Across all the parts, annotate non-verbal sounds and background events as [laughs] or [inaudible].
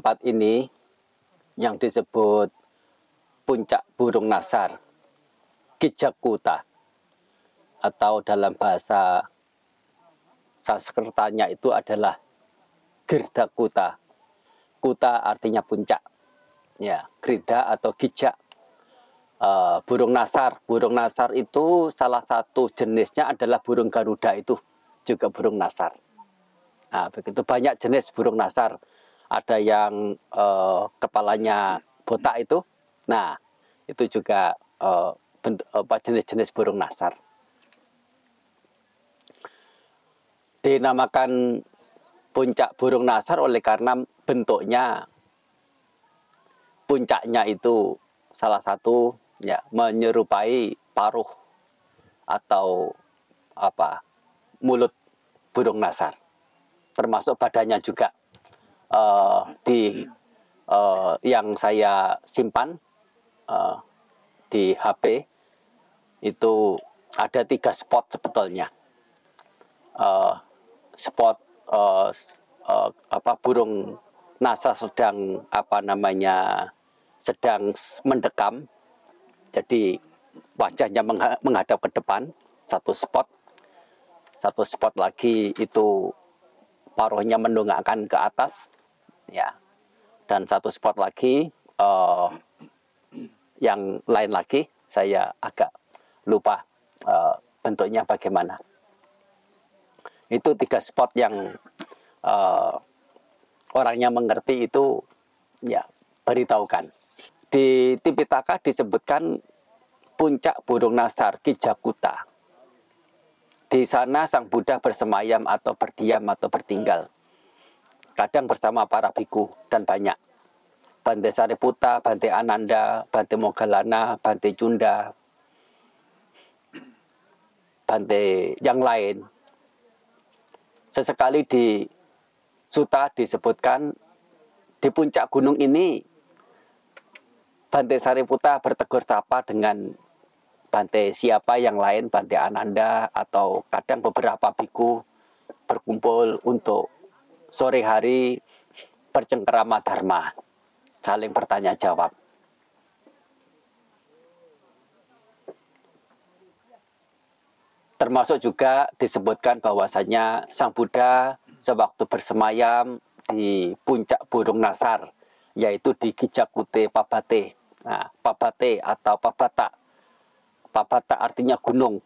tempat ini yang disebut puncak burung nasar, Kijakuta, atau dalam bahasa Sanskertanya itu adalah Girdakuta. Kuta artinya puncak. Ya, Grida atau Gijak. Uh, burung nasar. Burung nasar itu salah satu jenisnya adalah burung Garuda itu juga burung nasar. Nah, begitu banyak jenis burung nasar ada yang uh, kepalanya botak itu. Nah, itu juga uh, bentuk, apa jenis-jenis burung nasar. Dinamakan puncak burung nasar oleh karena bentuknya puncaknya itu salah satu ya menyerupai paruh atau apa mulut burung nasar termasuk badannya juga uh, di uh, yang saya simpan uh, di HP itu ada tiga spot sebetulnya. Uh, spot uh, uh, apa burung nasa sedang apa namanya sedang mendekam. Jadi wajahnya menghadap ke depan satu spot. Satu spot lagi itu paruhnya mendongakkan ke atas ya. Dan satu spot lagi uh, yang lain lagi saya agak lupa uh, bentuknya bagaimana. Itu tiga spot yang uh, orangnya mengerti itu ya beritahukan. Di Tipitaka disebutkan puncak burung nasar Kijakuta. Di sana sang Buddha bersemayam atau berdiam atau bertinggal kadang bersama para biku dan banyak. Bante Sariputa, Bante Ananda, Bante Mogalana, Bante Junda, Bante yang lain. Sesekali di Suta disebutkan di puncak gunung ini Bante Sariputa bertegur sapa dengan Bante siapa yang lain, Bante Ananda atau kadang beberapa biku berkumpul untuk sore hari bercengkerama dharma, saling bertanya jawab. Termasuk juga disebutkan bahwasanya Sang Buddha sewaktu bersemayam di puncak Burung Nasar, yaitu di Kijakute Pabate. Nah, Pabate atau Pabata. Pabata artinya gunung.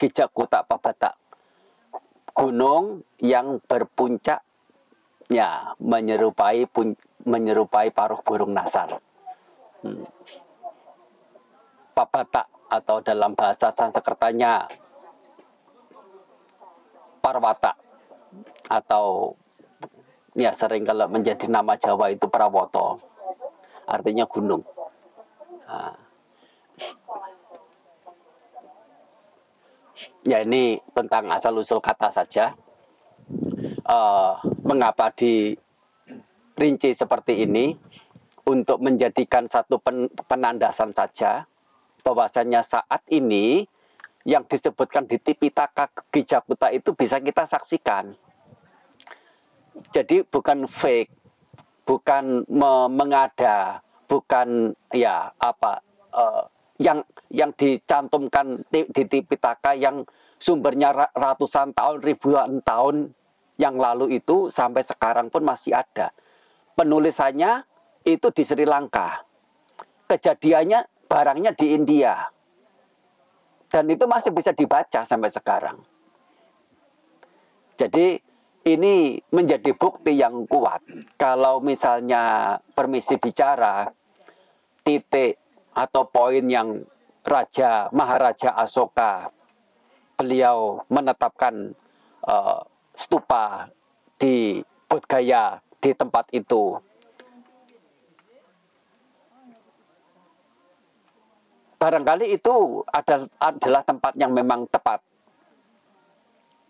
Kijakuta Pabata. Gunung yang berpuncak ya menyerupai pun, menyerupai paruh burung nasar. Hmm. Papata atau dalam bahasa Sanskertanya Parwata atau ya sering kalau menjadi nama Jawa itu Prawoto artinya gunung. Nah. Ya ini tentang asal usul kata saja uh, mengapa dirinci seperti ini untuk menjadikan satu pen, penandasan saja bahwasanya saat ini yang disebutkan di Tipitaka Gijakuta itu bisa kita saksikan. Jadi bukan fake, bukan me mengada, bukan ya apa uh, yang yang dicantumkan di, di Tipitaka yang sumbernya ratusan tahun, ribuan tahun yang lalu itu sampai sekarang pun masih ada. Penulisannya itu di Sri Lanka. Kejadiannya barangnya di India. Dan itu masih bisa dibaca sampai sekarang. Jadi ini menjadi bukti yang kuat. Kalau misalnya permisi bicara, titik atau poin yang Raja Maharaja Asoka beliau menetapkan uh, stupa di Bodhgaya di tempat itu. Barangkali itu adalah tempat yang memang tepat.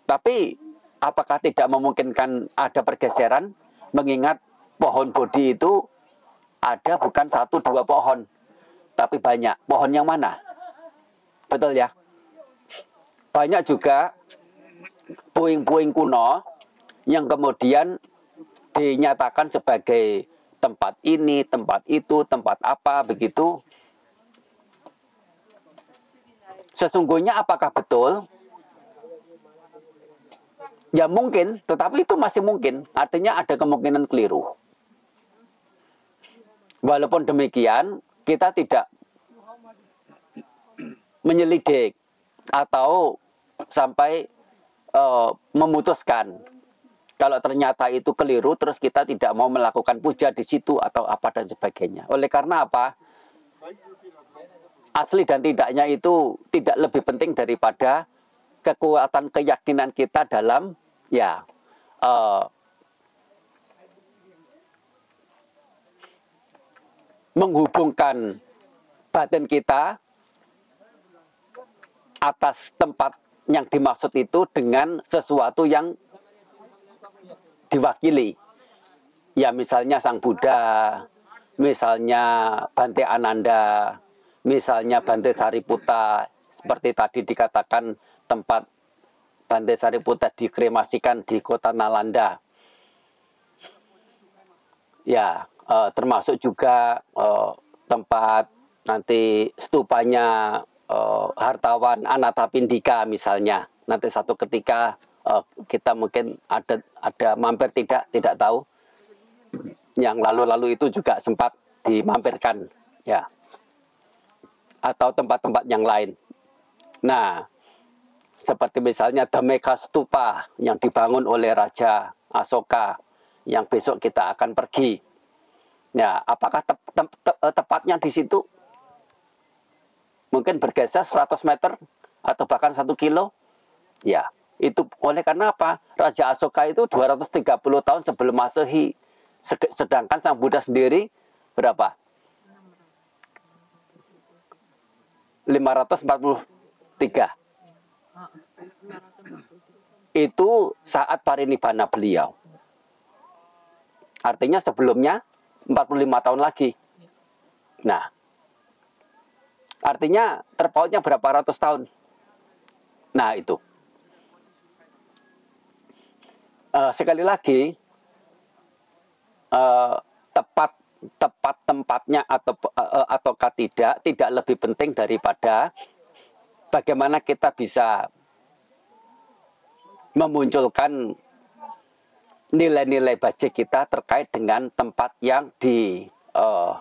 Tapi apakah tidak memungkinkan ada pergeseran mengingat pohon bodhi itu ada bukan satu dua pohon, tapi banyak. Pohon yang mana? Betul ya? Banyak juga puing-puing kuno yang kemudian dinyatakan sebagai tempat ini, tempat itu, tempat apa begitu. Sesungguhnya apakah betul? Ya mungkin, tetapi itu masih mungkin. Artinya ada kemungkinan keliru. Walaupun demikian, kita tidak menyelidik atau sampai uh, memutuskan kalau ternyata itu keliru terus kita tidak mau melakukan puja di situ atau apa dan sebagainya. Oleh karena apa? Asli dan tidaknya itu tidak lebih penting daripada kekuatan keyakinan kita dalam ya uh, menghubungkan batin kita atas tempat yang dimaksud itu dengan sesuatu yang diwakili. Ya misalnya Sang Buddha, misalnya Bante Ananda, misalnya Bante Sariputa, seperti tadi dikatakan tempat Bante Sariputa dikremasikan di kota Nalanda. Ya, eh, termasuk juga eh, tempat nanti stupanya uh, hartawan Anatapindika misalnya. Nanti satu ketika uh, kita mungkin ada ada mampir tidak tidak tahu. Yang lalu-lalu itu juga sempat dimampirkan ya. Atau tempat-tempat yang lain. Nah seperti misalnya Dameka Stupa yang dibangun oleh Raja Asoka yang besok kita akan pergi. Ya apakah te te te tepatnya di situ mungkin bergeser 100 meter atau bahkan satu kilo. Ya, itu oleh karena apa? Raja Asoka itu 230 tahun sebelum Masehi. Sedangkan Sang Buddha sendiri berapa? 543. Itu saat parinibbana beliau. Artinya sebelumnya 45 tahun lagi. Nah, Artinya terpautnya berapa ratus tahun. Nah itu. Uh, sekali lagi uh, tepat tepat tempatnya atau uh, ataukah tidak tidak lebih penting daripada bagaimana kita bisa memunculkan nilai-nilai baca kita terkait dengan tempat yang di uh,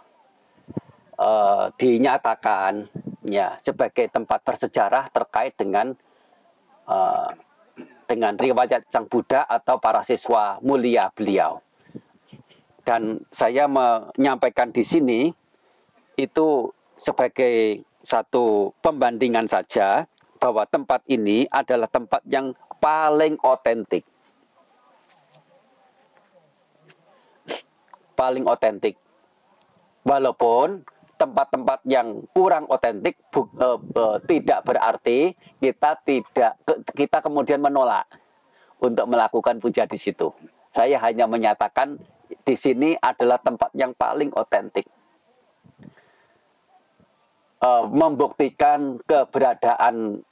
uh, dinyatakan ya sebagai tempat bersejarah terkait dengan uh, dengan riwayat Sang Buddha atau para siswa mulia beliau. Dan saya menyampaikan di sini itu sebagai satu pembandingan saja bahwa tempat ini adalah tempat yang paling otentik. Paling otentik. Walaupun tempat-tempat yang kurang otentik uh, uh, tidak berarti kita tidak kita kemudian menolak untuk melakukan puja di situ. Saya hanya menyatakan di sini adalah tempat yang paling otentik. Uh, membuktikan keberadaan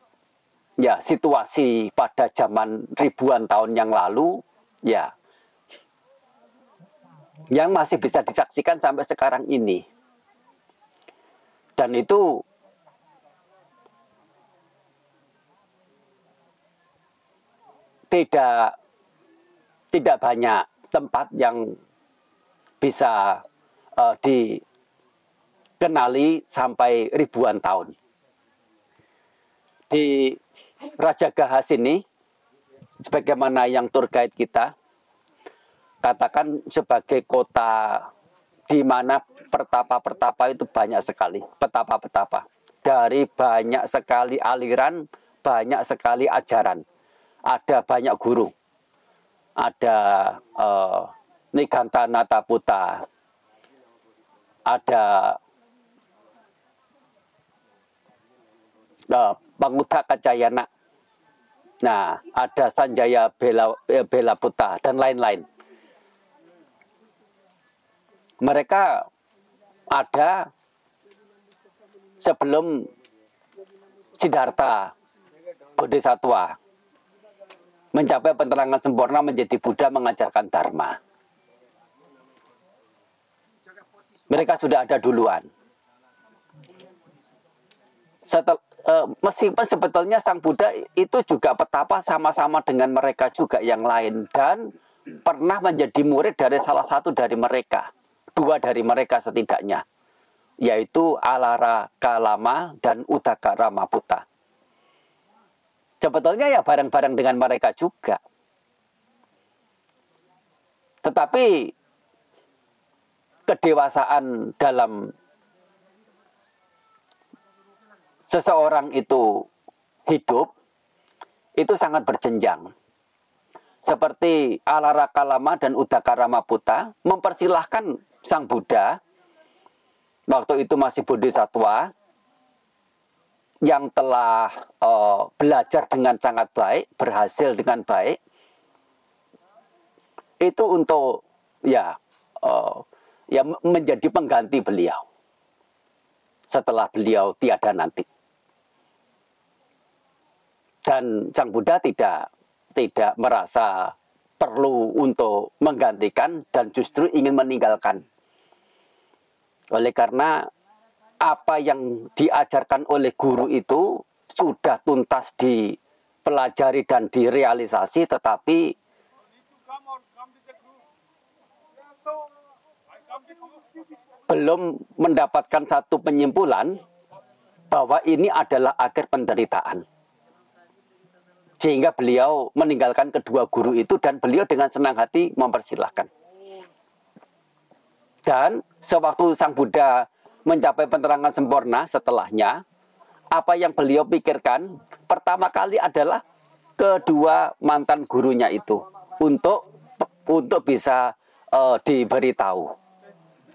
ya situasi pada zaman ribuan tahun yang lalu ya yang masih bisa disaksikan sampai sekarang ini dan itu tidak tidak banyak tempat yang bisa uh, dikenali sampai ribuan tahun. Di Raja Gahas ini, sebagaimana yang tour guide kita katakan sebagai kota di mana pertapa-pertapa itu banyak sekali, petapa-petapa. Dari banyak sekali aliran, banyak sekali ajaran. Ada banyak guru. Ada uh, Niganta Nataputa. Ada uh, Panguda Kacayana. Nah, ada Sanjaya Bela, Bela Puta dan lain-lain mereka ada sebelum Siddhartha Bodhisattva mencapai penerangan sempurna menjadi Buddha mengajarkan Dharma. Mereka sudah ada duluan. Setel, uh, meskipun sebetulnya Sang Buddha itu juga petapa sama-sama dengan mereka juga yang lain dan pernah menjadi murid dari salah satu dari mereka, dua dari mereka setidaknya, yaitu Alara Kalama dan Udaka Ramaputa. Sebetulnya ya bareng-bareng dengan mereka juga. Tetapi kedewasaan dalam seseorang itu hidup itu sangat berjenjang. Seperti Alara Kalama dan Udakara Maputa mempersilahkan Sang Buddha waktu itu masih bodhisatwa yang telah uh, belajar dengan sangat baik, berhasil dengan baik, itu untuk ya uh, ya menjadi pengganti beliau setelah beliau tiada nanti. Dan Sang Buddha tidak tidak merasa perlu untuk menggantikan dan justru ingin meninggalkan. Oleh karena apa yang diajarkan oleh guru itu sudah tuntas dipelajari dan direalisasi tetapi belum mendapatkan satu penyimpulan bahwa ini adalah akhir penderitaan. Sehingga beliau meninggalkan kedua guru itu dan beliau dengan senang hati mempersilahkan. Dan sewaktu Sang Buddha mencapai penerangan sempurna setelahnya, apa yang beliau pikirkan pertama kali adalah kedua mantan gurunya itu untuk untuk bisa uh, diberitahu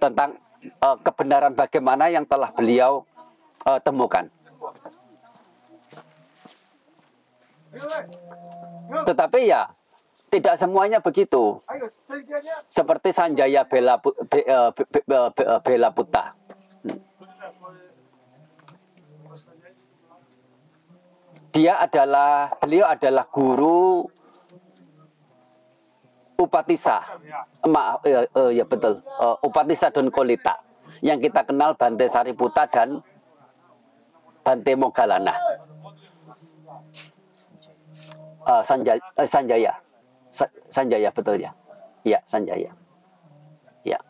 tentang uh, kebenaran bagaimana yang telah beliau uh, temukan. Tetapi ya tidak semuanya begitu. Seperti Sanjaya Bela, Be, Be, Be, Be, Bela Puta. Dia adalah beliau adalah guru Upatisa. Ma, ya, ya betul. Upatisa dan Kolita. Yang kita kenal Bante Sariputa dan Bante Mogalana. Uh, Sanjaya, uh, Sanjaya. Sa Sanjaya betul ya. Iya, Sanjaya. Ya.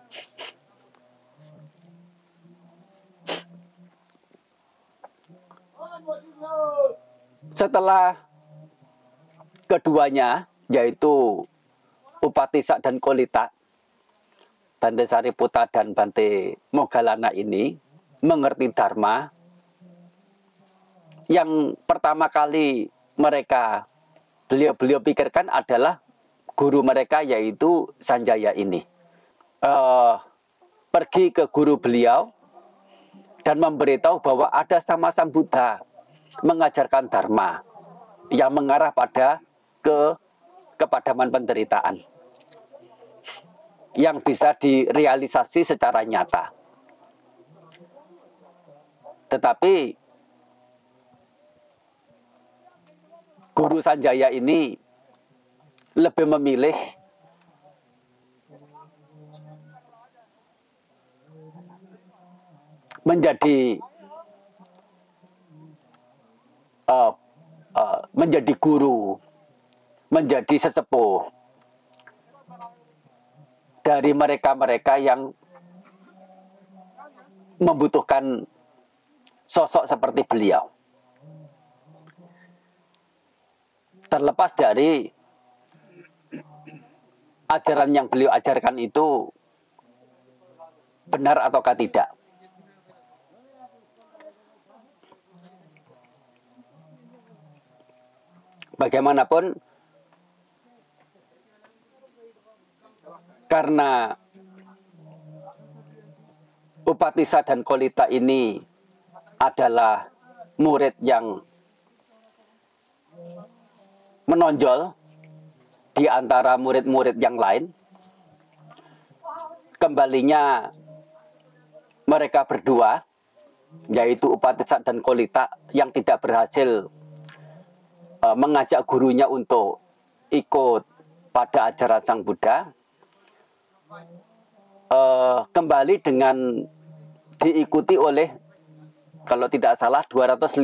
Setelah keduanya yaitu Upatisa dan Kolita, Bante Sariputa dan Bante Mogalana ini mengerti Dharma yang pertama kali mereka beliau-beliau pikirkan adalah guru mereka yaitu Sanjaya ini. Uh, pergi ke guru beliau dan memberitahu bahwa ada sama Sang Buddha mengajarkan Dharma yang mengarah pada ke kepadaman penderitaan yang bisa direalisasi secara nyata. Tetapi Guru Sanjaya ini lebih memilih menjadi uh, uh, menjadi guru, menjadi sesepuh dari mereka-mereka yang membutuhkan sosok seperti beliau. Terlepas dari ajaran yang beliau ajarkan itu benar ataukah tidak. Bagaimanapun Karena Upatisa dan Kolita ini adalah murid yang menonjol di antara murid-murid yang lain. Kembalinya mereka berdua, yaitu Upatisa dan Kolita yang tidak berhasil uh, mengajak gurunya untuk ikut pada ajaran Sang Buddha uh, kembali dengan diikuti oleh kalau tidak salah 250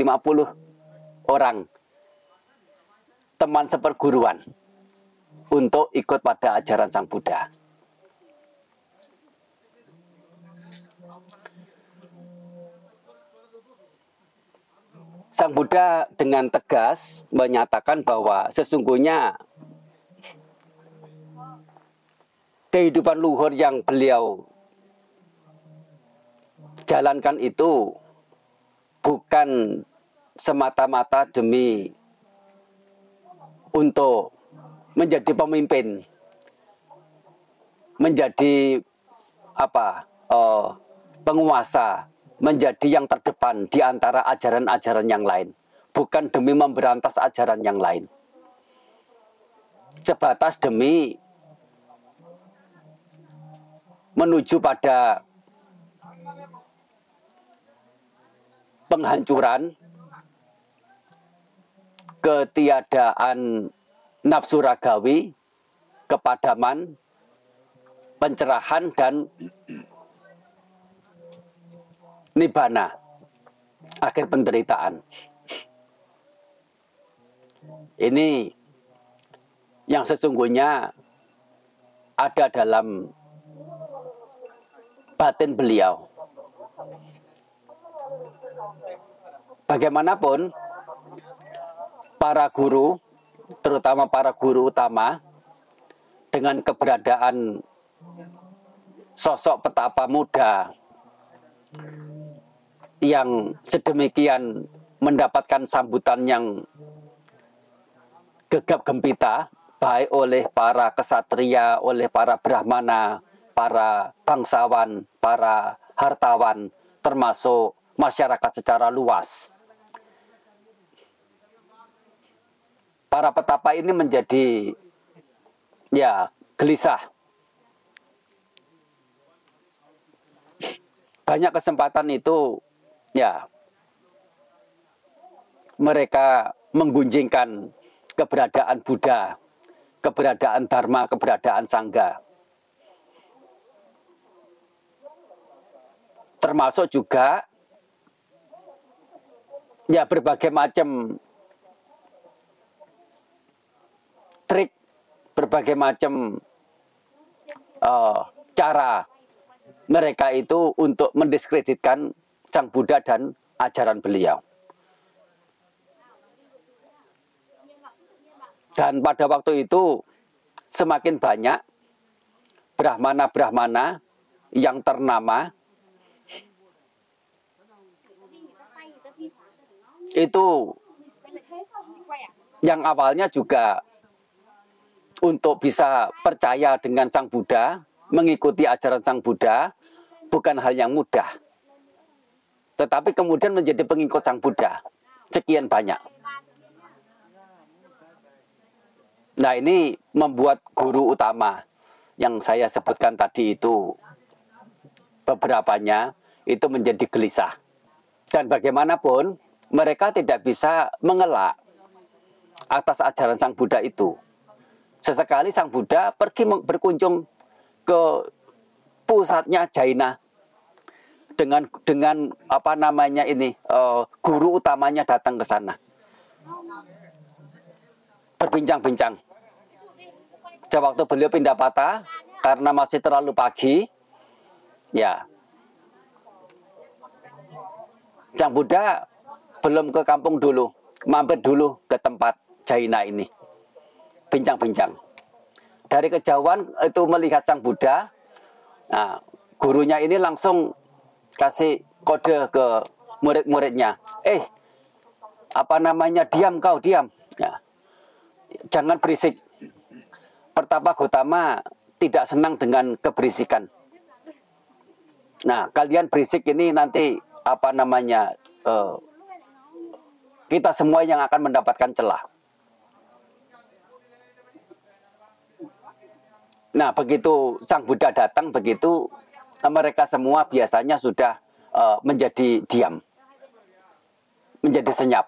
orang teman seperguruan untuk ikut pada ajaran Sang Buddha. Sang Buddha dengan tegas menyatakan bahwa sesungguhnya kehidupan luhur yang beliau jalankan itu bukan semata-mata demi untuk menjadi pemimpin, menjadi apa uh, penguasa, menjadi yang terdepan di antara ajaran-ajaran yang lain, bukan demi memberantas ajaran yang lain. Sebatas demi menuju pada penghancuran, ketiadaan nafsu ragawi, kepadaman, pencerahan dan nibana, akhir penderitaan. Ini yang sesungguhnya ada dalam batin beliau. Bagaimanapun, para guru terutama para guru utama, dengan keberadaan sosok petapa muda yang sedemikian mendapatkan sambutan yang gegap gempita baik oleh para kesatria, oleh para brahmana, para bangsawan, para hartawan, termasuk masyarakat secara luas. Para petapa ini menjadi ya gelisah. Banyak kesempatan itu ya mereka menggunjingkan keberadaan Buddha, keberadaan Dharma, keberadaan Sangga. Termasuk juga ya berbagai macam berbagai macam uh, cara mereka itu untuk mendiskreditkan Sang Buddha dan ajaran beliau. Dan pada waktu itu semakin banyak brahmana-brahmana yang ternama itu yang awalnya juga untuk bisa percaya dengan Sang Buddha, mengikuti ajaran Sang Buddha, bukan hal yang mudah. Tetapi kemudian menjadi pengikut Sang Buddha. Sekian banyak. Nah ini membuat guru utama yang saya sebutkan tadi itu beberapanya itu menjadi gelisah. Dan bagaimanapun mereka tidak bisa mengelak atas ajaran Sang Buddha itu. Sesekali Sang Buddha pergi berkunjung ke pusatnya Jaina dengan dengan apa namanya ini uh, guru utamanya datang ke sana. Berbincang-bincang. Sejak waktu beliau pindah patah karena masih terlalu pagi, ya. Sang Buddha belum ke kampung dulu, mampir dulu ke tempat Jaina ini bincang-bincang. Dari kejauhan itu melihat sang Buddha, nah, gurunya ini langsung kasih kode ke murid-muridnya. Eh, apa namanya? Diam kau, diam. Ya. Jangan berisik. Pertama Gotama tidak senang dengan keberisikan. Nah, kalian berisik ini nanti apa namanya? Uh, kita semua yang akan mendapatkan celah. Nah, begitu Sang Buddha datang, begitu eh, mereka semua biasanya sudah uh, menjadi diam, menjadi senyap.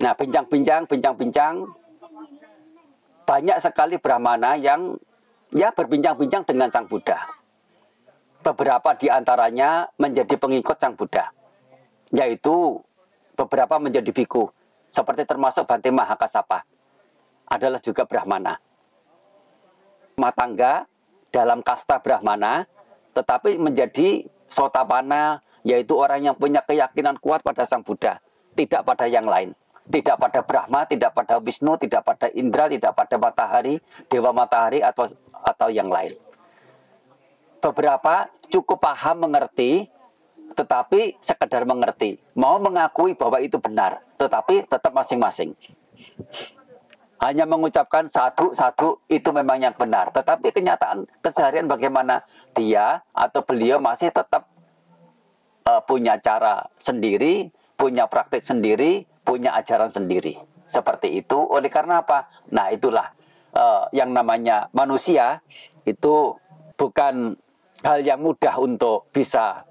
Nah, bincang-bincang, bincang-bincang, banyak sekali Brahmana yang ya berbincang-bincang dengan Sang Buddha. Beberapa di antaranya menjadi pengikut Sang Buddha, yaitu beberapa menjadi biku, seperti termasuk Bante Mahakasapa, adalah juga Brahmana. Matangga dalam kasta Brahmana, tetapi menjadi sotapana, yaitu orang yang punya keyakinan kuat pada Sang Buddha, tidak pada yang lain tidak pada Brahma, tidak pada Wisnu, tidak pada Indra, tidak pada matahari, dewa matahari atau atau yang lain. Beberapa cukup paham mengerti, tetapi sekedar mengerti, mau mengakui bahwa itu benar, tetapi tetap masing-masing. Hanya mengucapkan satu satu itu memang yang benar, tetapi kenyataan keseharian bagaimana dia atau beliau masih tetap uh, punya cara sendiri, punya praktik sendiri, punya ajaran sendiri. Seperti itu. Oleh karena apa? Nah, itulah uh, yang namanya manusia itu bukan hal yang mudah untuk bisa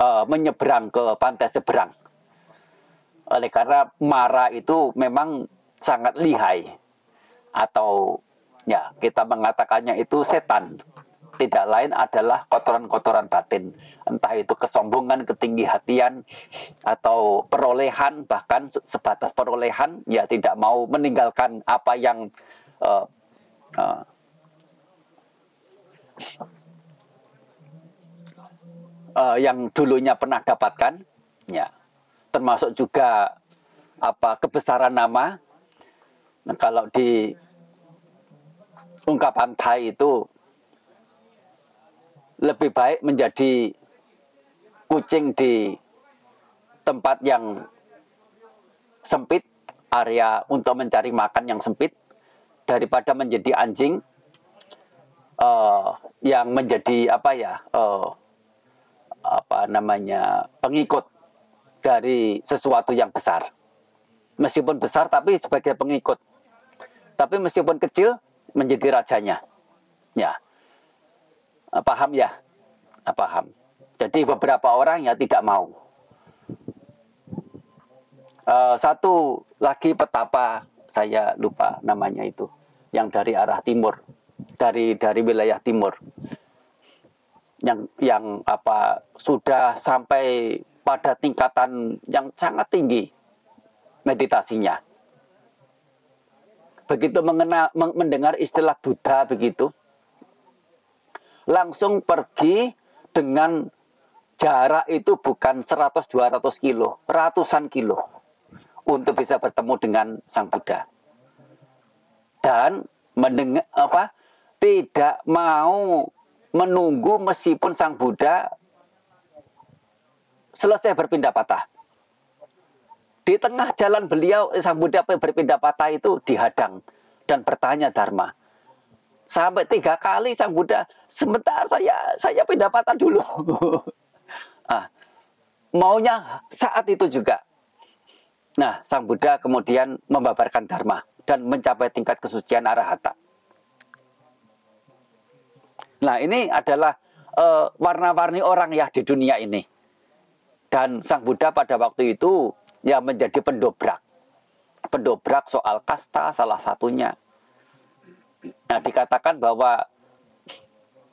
uh, menyeberang ke pantai seberang. Oleh karena mara itu memang sangat lihai atau ya kita mengatakannya itu setan tidak lain adalah kotoran-kotoran batin. Entah itu kesombongan, ketinggi hatian, atau perolehan, bahkan sebatas perolehan, ya tidak mau meninggalkan apa yang uh, uh, uh, yang dulunya pernah dapatkan, ya termasuk juga apa kebesaran nama. Kalau di ungkapan Thai itu lebih baik menjadi kucing di tempat yang sempit, area untuk mencari makan yang sempit, daripada menjadi anjing uh, yang menjadi apa ya, uh, apa namanya pengikut dari sesuatu yang besar. Meskipun besar tapi sebagai pengikut. Tapi meskipun kecil menjadi rajanya. Ya. Eh, paham ya? Eh, paham. Jadi beberapa orang ya tidak mau. Uh, satu lagi petapa saya lupa namanya itu yang dari arah timur dari dari wilayah timur yang yang apa sudah sampai pada tingkatan yang sangat tinggi meditasinya begitu mengenal mendengar istilah Buddha begitu langsung pergi dengan jarak itu bukan 100-200 kilo, ratusan kilo untuk bisa bertemu dengan Sang Buddha. Dan mendengar apa? Tidak mau menunggu meskipun Sang Buddha selesai berpindah patah. Di tengah jalan beliau Sang Buddha berpindah patah itu dihadang dan bertanya Dharma. Sampai tiga kali sang Buddha sebentar saya saya pendapatan dulu. [laughs] Ah, maunya saat itu juga. Nah sang Buddha kemudian membabarkan dharma dan mencapai tingkat kesucian arahata. Nah ini adalah uh, warna-warni orang ya di dunia ini. Dan sang Buddha pada waktu itu ya menjadi pendobrak pendobrak soal kasta salah satunya Nah, dikatakan bahwa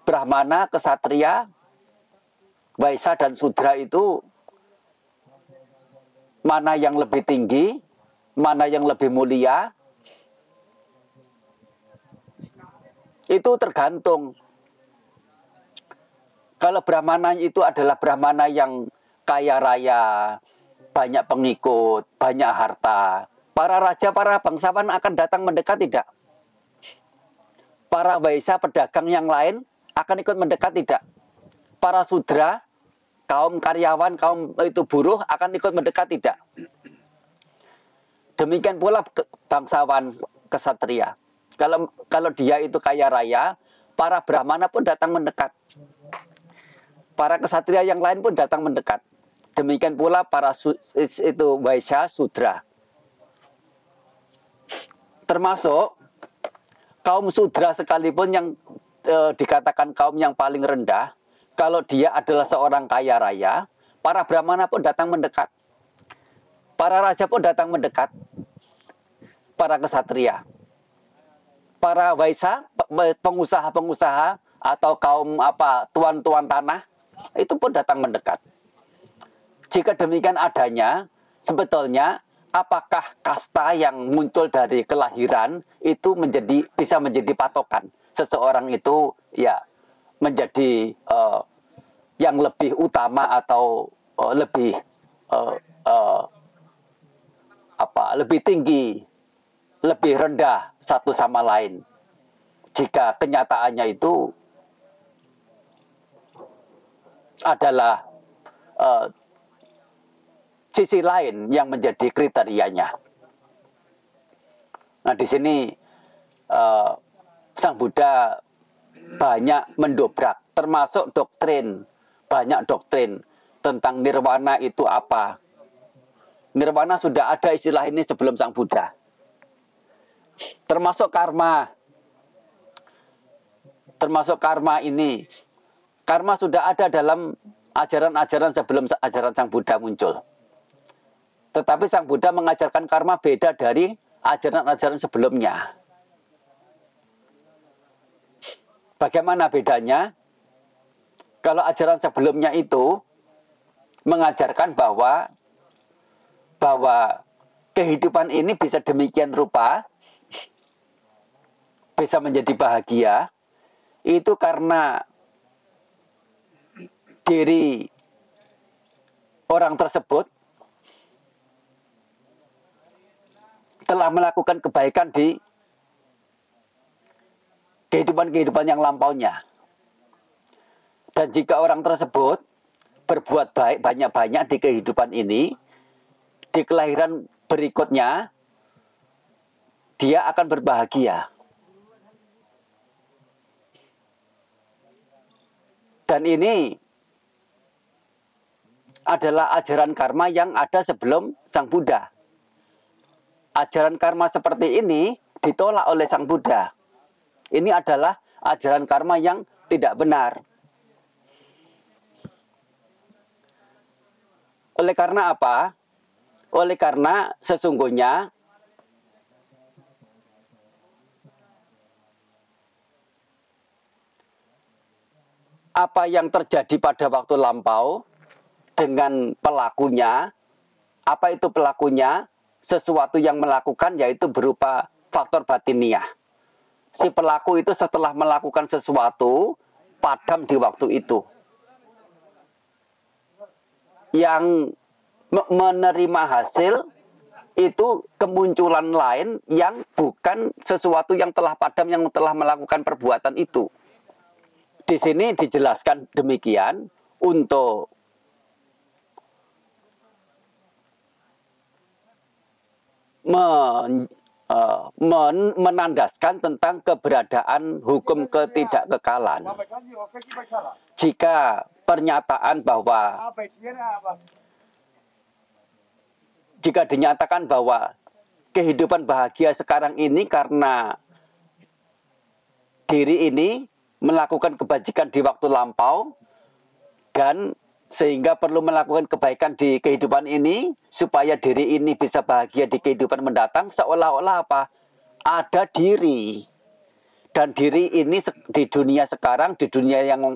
Brahmana, Kesatria, Waisa dan Sudra itu mana yang lebih tinggi, mana yang lebih mulia, itu tergantung. Kalau Brahmana itu adalah Brahmana yang kaya raya, banyak pengikut, banyak harta, para raja, para bangsawan akan datang mendekat tidak? para waisa pedagang yang lain akan ikut mendekat tidak? Para sudra, kaum karyawan, kaum itu buruh akan ikut mendekat tidak? Demikian pula bangsawan kesatria. Kalau kalau dia itu kaya raya, para brahmana pun datang mendekat. Para kesatria yang lain pun datang mendekat. Demikian pula para su, itu waisya sudra. Termasuk kaum sudra sekalipun yang e, dikatakan kaum yang paling rendah, kalau dia adalah seorang kaya raya, para brahmana pun datang mendekat. Para raja pun datang mendekat. Para kesatria. para waisa, pengusaha-pengusaha atau kaum apa tuan-tuan tanah itu pun datang mendekat. Jika demikian adanya, sebetulnya apakah kasta yang muncul dari kelahiran itu menjadi bisa menjadi patokan? Seseorang itu ya menjadi uh, yang lebih utama atau uh, lebih uh, uh, apa lebih tinggi lebih rendah satu sama lain. Jika kenyataannya itu adalah uh, sisi lain yang menjadi kriterianya. Nah di sini uh, Sang Buddha banyak mendobrak, termasuk doktrin, banyak doktrin tentang nirwana itu apa. Nirwana sudah ada istilah ini sebelum Sang Buddha. Termasuk karma. Termasuk karma ini Karma sudah ada dalam ajaran-ajaran sebelum ajaran Sang Buddha muncul. Tetapi Sang Buddha mengajarkan karma beda dari ajaran-ajaran sebelumnya. Bagaimana bedanya? Kalau ajaran sebelumnya itu mengajarkan bahwa bahwa kehidupan ini bisa demikian rupa bisa menjadi bahagia itu karena diri orang tersebut telah melakukan kebaikan di kehidupan-kehidupan yang lampaunya. Dan jika orang tersebut berbuat baik banyak-banyak di kehidupan ini, di kelahiran berikutnya, dia akan berbahagia. Dan ini adalah ajaran karma yang ada sebelum Sang Buddha. Ajaran karma seperti ini ditolak oleh Sang Buddha. Ini adalah ajaran karma yang tidak benar. Oleh karena apa? Oleh karena sesungguhnya apa yang terjadi pada waktu lampau dengan pelakunya. Apa itu pelakunya? Sesuatu yang melakukan yaitu berupa faktor batiniah. Si pelaku itu setelah melakukan sesuatu padam di waktu itu. Yang menerima hasil itu kemunculan lain yang bukan sesuatu yang telah padam yang telah melakukan perbuatan itu. Di sini dijelaskan demikian untuk men, uh, men, menandaskan tentang keberadaan hukum ketidakkekalan. Jika pernyataan bahwa jika dinyatakan bahwa kehidupan bahagia sekarang ini karena diri ini melakukan kebajikan di waktu lampau dan sehingga perlu melakukan kebaikan di kehidupan ini supaya diri ini bisa bahagia di kehidupan mendatang. Seolah-olah apa? Ada diri. Dan diri ini di dunia sekarang di dunia yang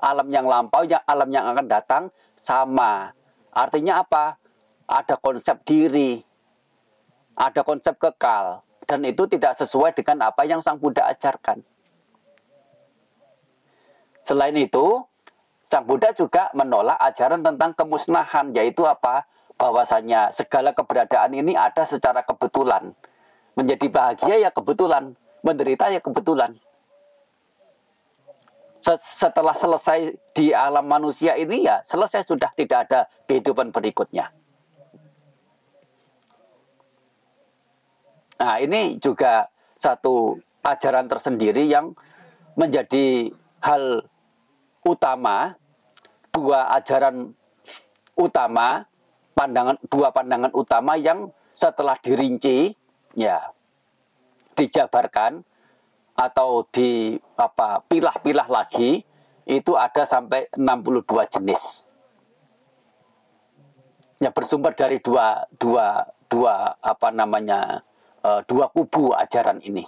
alam yang lampau yang alam yang akan datang sama. Artinya apa? Ada konsep diri. Ada konsep kekal. Dan itu tidak sesuai dengan apa yang sang Buddha ajarkan. Selain itu Sang Buddha juga menolak ajaran tentang kemusnahan, yaitu apa? Bahwasanya segala keberadaan ini ada secara kebetulan. Menjadi bahagia ya kebetulan, menderita ya kebetulan. Setelah selesai di alam manusia ini ya selesai sudah tidak ada kehidupan berikutnya. Nah ini juga satu ajaran tersendiri yang menjadi hal utama, dua ajaran utama, pandangan dua pandangan utama yang setelah dirinci ya dijabarkan atau di apa pilah-pilah lagi itu ada sampai 62 jenis. Ya bersumber dari dua dua dua apa namanya uh, dua kubu ajaran ini.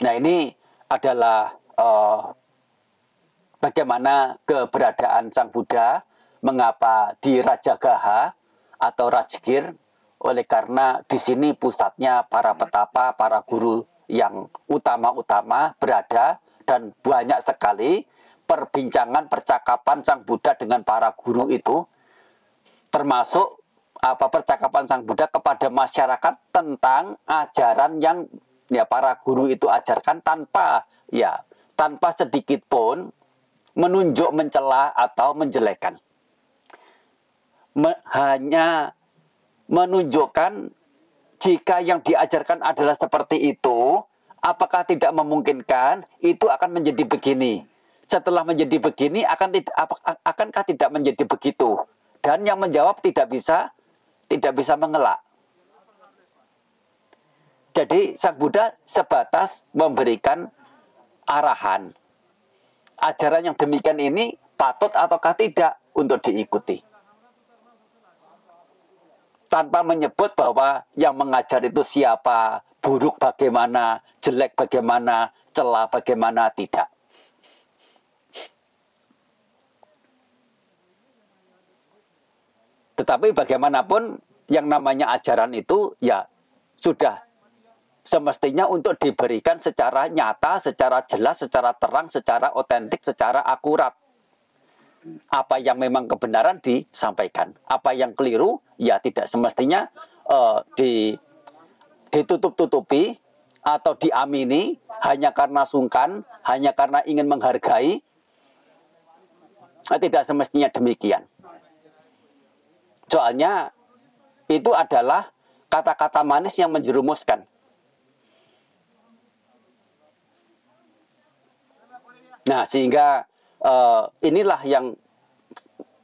Nah ini adalah uh, bagaimana keberadaan Sang Buddha, mengapa di Rajagaha atau Rajgir, oleh karena di sini pusatnya para petapa, para guru yang utama-utama berada dan banyak sekali perbincangan percakapan Sang Buddha dengan para guru itu. Termasuk apa percakapan Sang Buddha kepada masyarakat tentang ajaran yang ya para guru itu ajarkan tanpa ya tanpa sedikit pun menunjuk mencela atau menjelekan. Me, hanya menunjukkan jika yang diajarkan adalah seperti itu apakah tidak memungkinkan itu akan menjadi begini. Setelah menjadi begini akan tidak akankah tidak menjadi begitu? Dan yang menjawab tidak bisa tidak bisa mengelak jadi sang Buddha sebatas memberikan arahan. Ajaran yang demikian ini patut ataukah tidak untuk diikuti? Tanpa menyebut bahwa yang mengajar itu siapa buruk bagaimana jelek bagaimana celah bagaimana tidak. Tetapi bagaimanapun yang namanya ajaran itu ya sudah semestinya untuk diberikan secara nyata, secara jelas, secara terang, secara otentik, secara akurat. Apa yang memang kebenaran disampaikan. Apa yang keliru ya tidak semestinya uh, di ditutup-tutupi atau diamini hanya karena sungkan, hanya karena ingin menghargai. Tidak semestinya demikian. Soalnya itu adalah kata-kata manis yang menjerumuskan. Nah, sehingga uh, inilah yang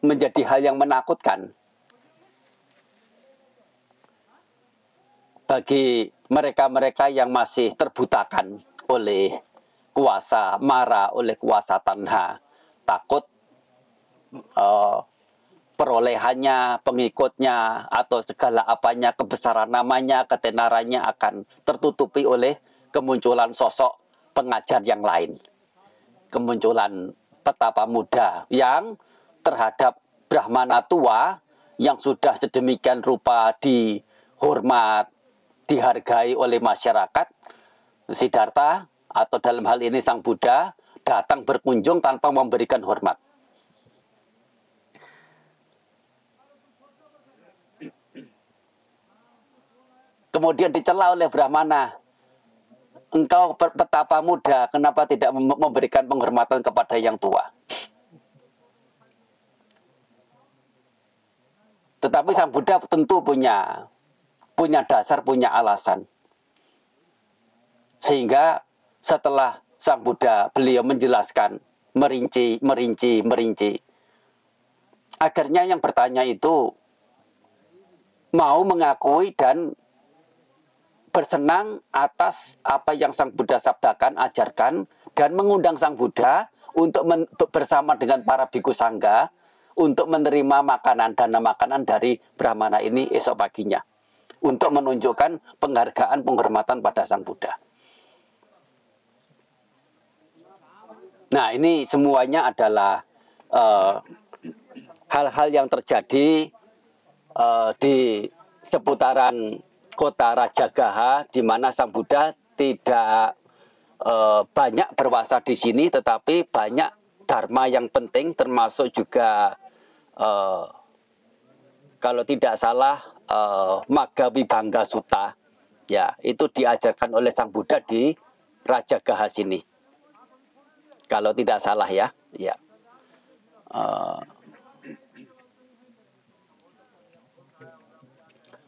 menjadi hal yang menakutkan bagi mereka-mereka yang masih terbutakan oleh kuasa marah, oleh kuasa tanha, takut uh, perolehannya, pengikutnya, atau segala apanya, kebesaran namanya, ketenarannya akan tertutupi oleh kemunculan sosok pengajar yang lain. Kemunculan petapa muda yang terhadap Brahmana tua yang sudah sedemikian rupa dihormat, dihargai oleh masyarakat, Siddhartha atau dalam hal ini Sang Buddha datang berkunjung tanpa memberikan hormat. kemudian dicela oleh Brahmana. Engkau petapa muda, kenapa tidak memberikan penghormatan kepada yang tua? Tetapi Sang Buddha tentu punya punya dasar, punya alasan. Sehingga setelah Sang Buddha beliau menjelaskan merinci, merinci, merinci. Akhirnya yang bertanya itu mau mengakui dan bersenang atas apa yang Sang Buddha sabdakan, ajarkan, dan mengundang Sang Buddha untuk men, bersama dengan para biku sangga untuk menerima makanan dana makanan dari Brahmana ini esok paginya untuk menunjukkan penghargaan penghormatan pada Sang Buddha. Nah, ini semuanya adalah eh, hal-hal uh, yang terjadi uh, di seputaran kota Rajagaha di mana Sang Buddha tidak e, banyak berwasa di sini tetapi banyak dharma yang penting termasuk juga e, kalau tidak salah e, Magawi Bangga Sutta. Ya itu diajarkan oleh Sang Buddha di Rajagaha sini. Kalau tidak salah ya ya. Uh,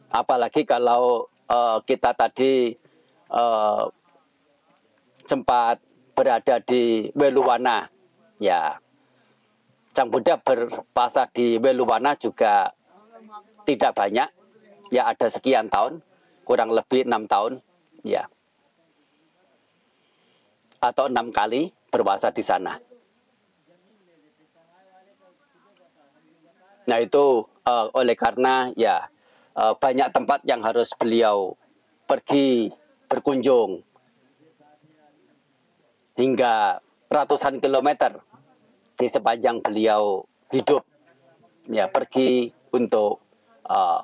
apalagi kalau uh, kita tadi uh, sempat berada di Weluwana. Ya Sang Buddha berpasah di Weluwana juga tidak banyak. Ya ada sekian tahun kurang lebih enam tahun. Ya. Atau enam kali berpuasa di sana. Nah itu uh, oleh karena ya uh, banyak tempat yang harus beliau pergi berkunjung. hingga ratusan kilometer di sepanjang beliau hidup ya pergi untuk uh,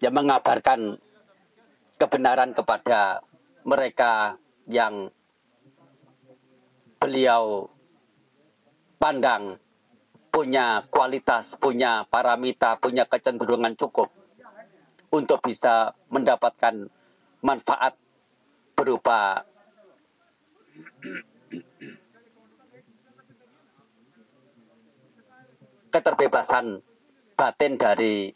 ya mengabarkan kebenaran kepada mereka yang beliau pandang punya kualitas, punya paramita, punya kecenderungan cukup untuk bisa mendapatkan manfaat berupa keterbebasan batin dari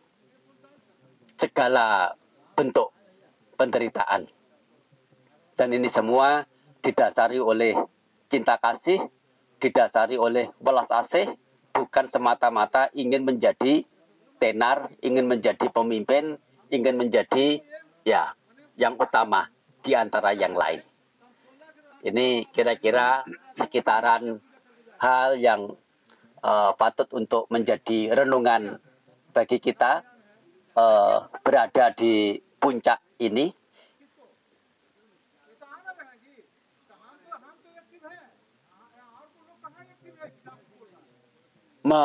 segala bentuk penderitaan. Dan ini semua didasari oleh cinta kasih, didasari oleh welas asih, bukan semata-mata ingin menjadi tenar, ingin menjadi pemimpin, ingin menjadi ya yang utama di antara yang lain. Ini kira-kira sekitaran hal yang uh, patut untuk menjadi renungan bagi kita uh, berada di puncak ini. Me,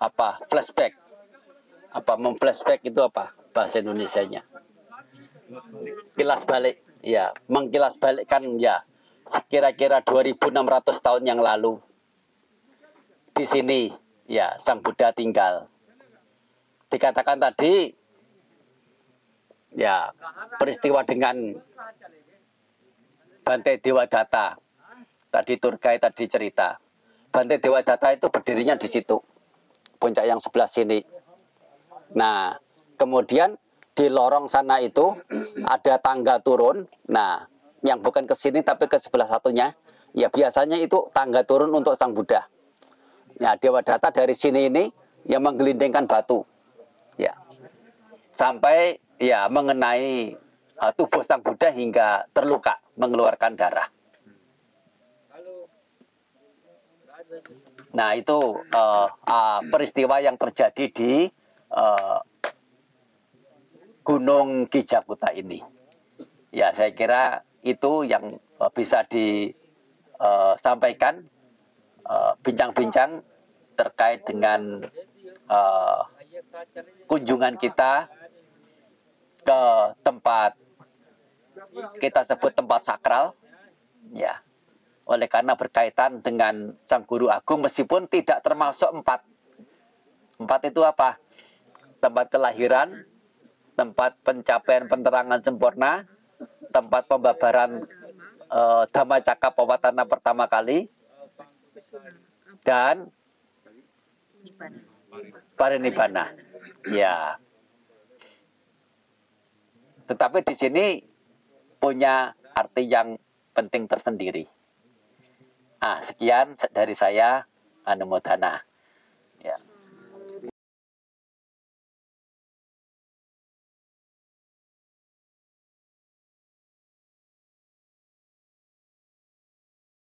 apa flashback apa memflashback itu apa bahasa Indonesia-nya kilas balik ya mengkilas balikkan ya kira-kira 2600 tahun yang lalu di sini ya Sang Buddha tinggal. Dikatakan tadi ya peristiwa dengan Bante Dewa Data. Tadi Turkai tadi cerita. Bante Dewa Data itu berdirinya di situ. Puncak yang sebelah sini. Nah, kemudian di lorong sana itu [clears throat] ada tangga turun. Nah, yang bukan ke sini tapi ke sebelah satunya. Ya biasanya itu tangga turun untuk Sang Buddha. Ya, Dewa Data dari sini ini yang menggelindingkan batu. Ya. Sampai ya mengenai uh, tubuh Sang Buddha hingga terluka, mengeluarkan darah. Nah, itu uh, uh, peristiwa yang terjadi di uh, Gunung Kijakuta ini. Ya, saya kira itu yang uh, bisa disampaikan bincang-bincang terkait dengan kunjungan kita ke tempat kita sebut tempat sakral. Ya oleh karena berkaitan dengan sang guru agung meskipun tidak termasuk empat. Empat itu apa? Tempat kelahiran tempat pencapaian penerangan sempurna tempat pembabaran uh, Dhamma Cakapawatana pertama kali dan parinibbana. Ya. Tetapi di sini punya arti yang penting tersendiri. Ah, sekian dari saya Anumodana.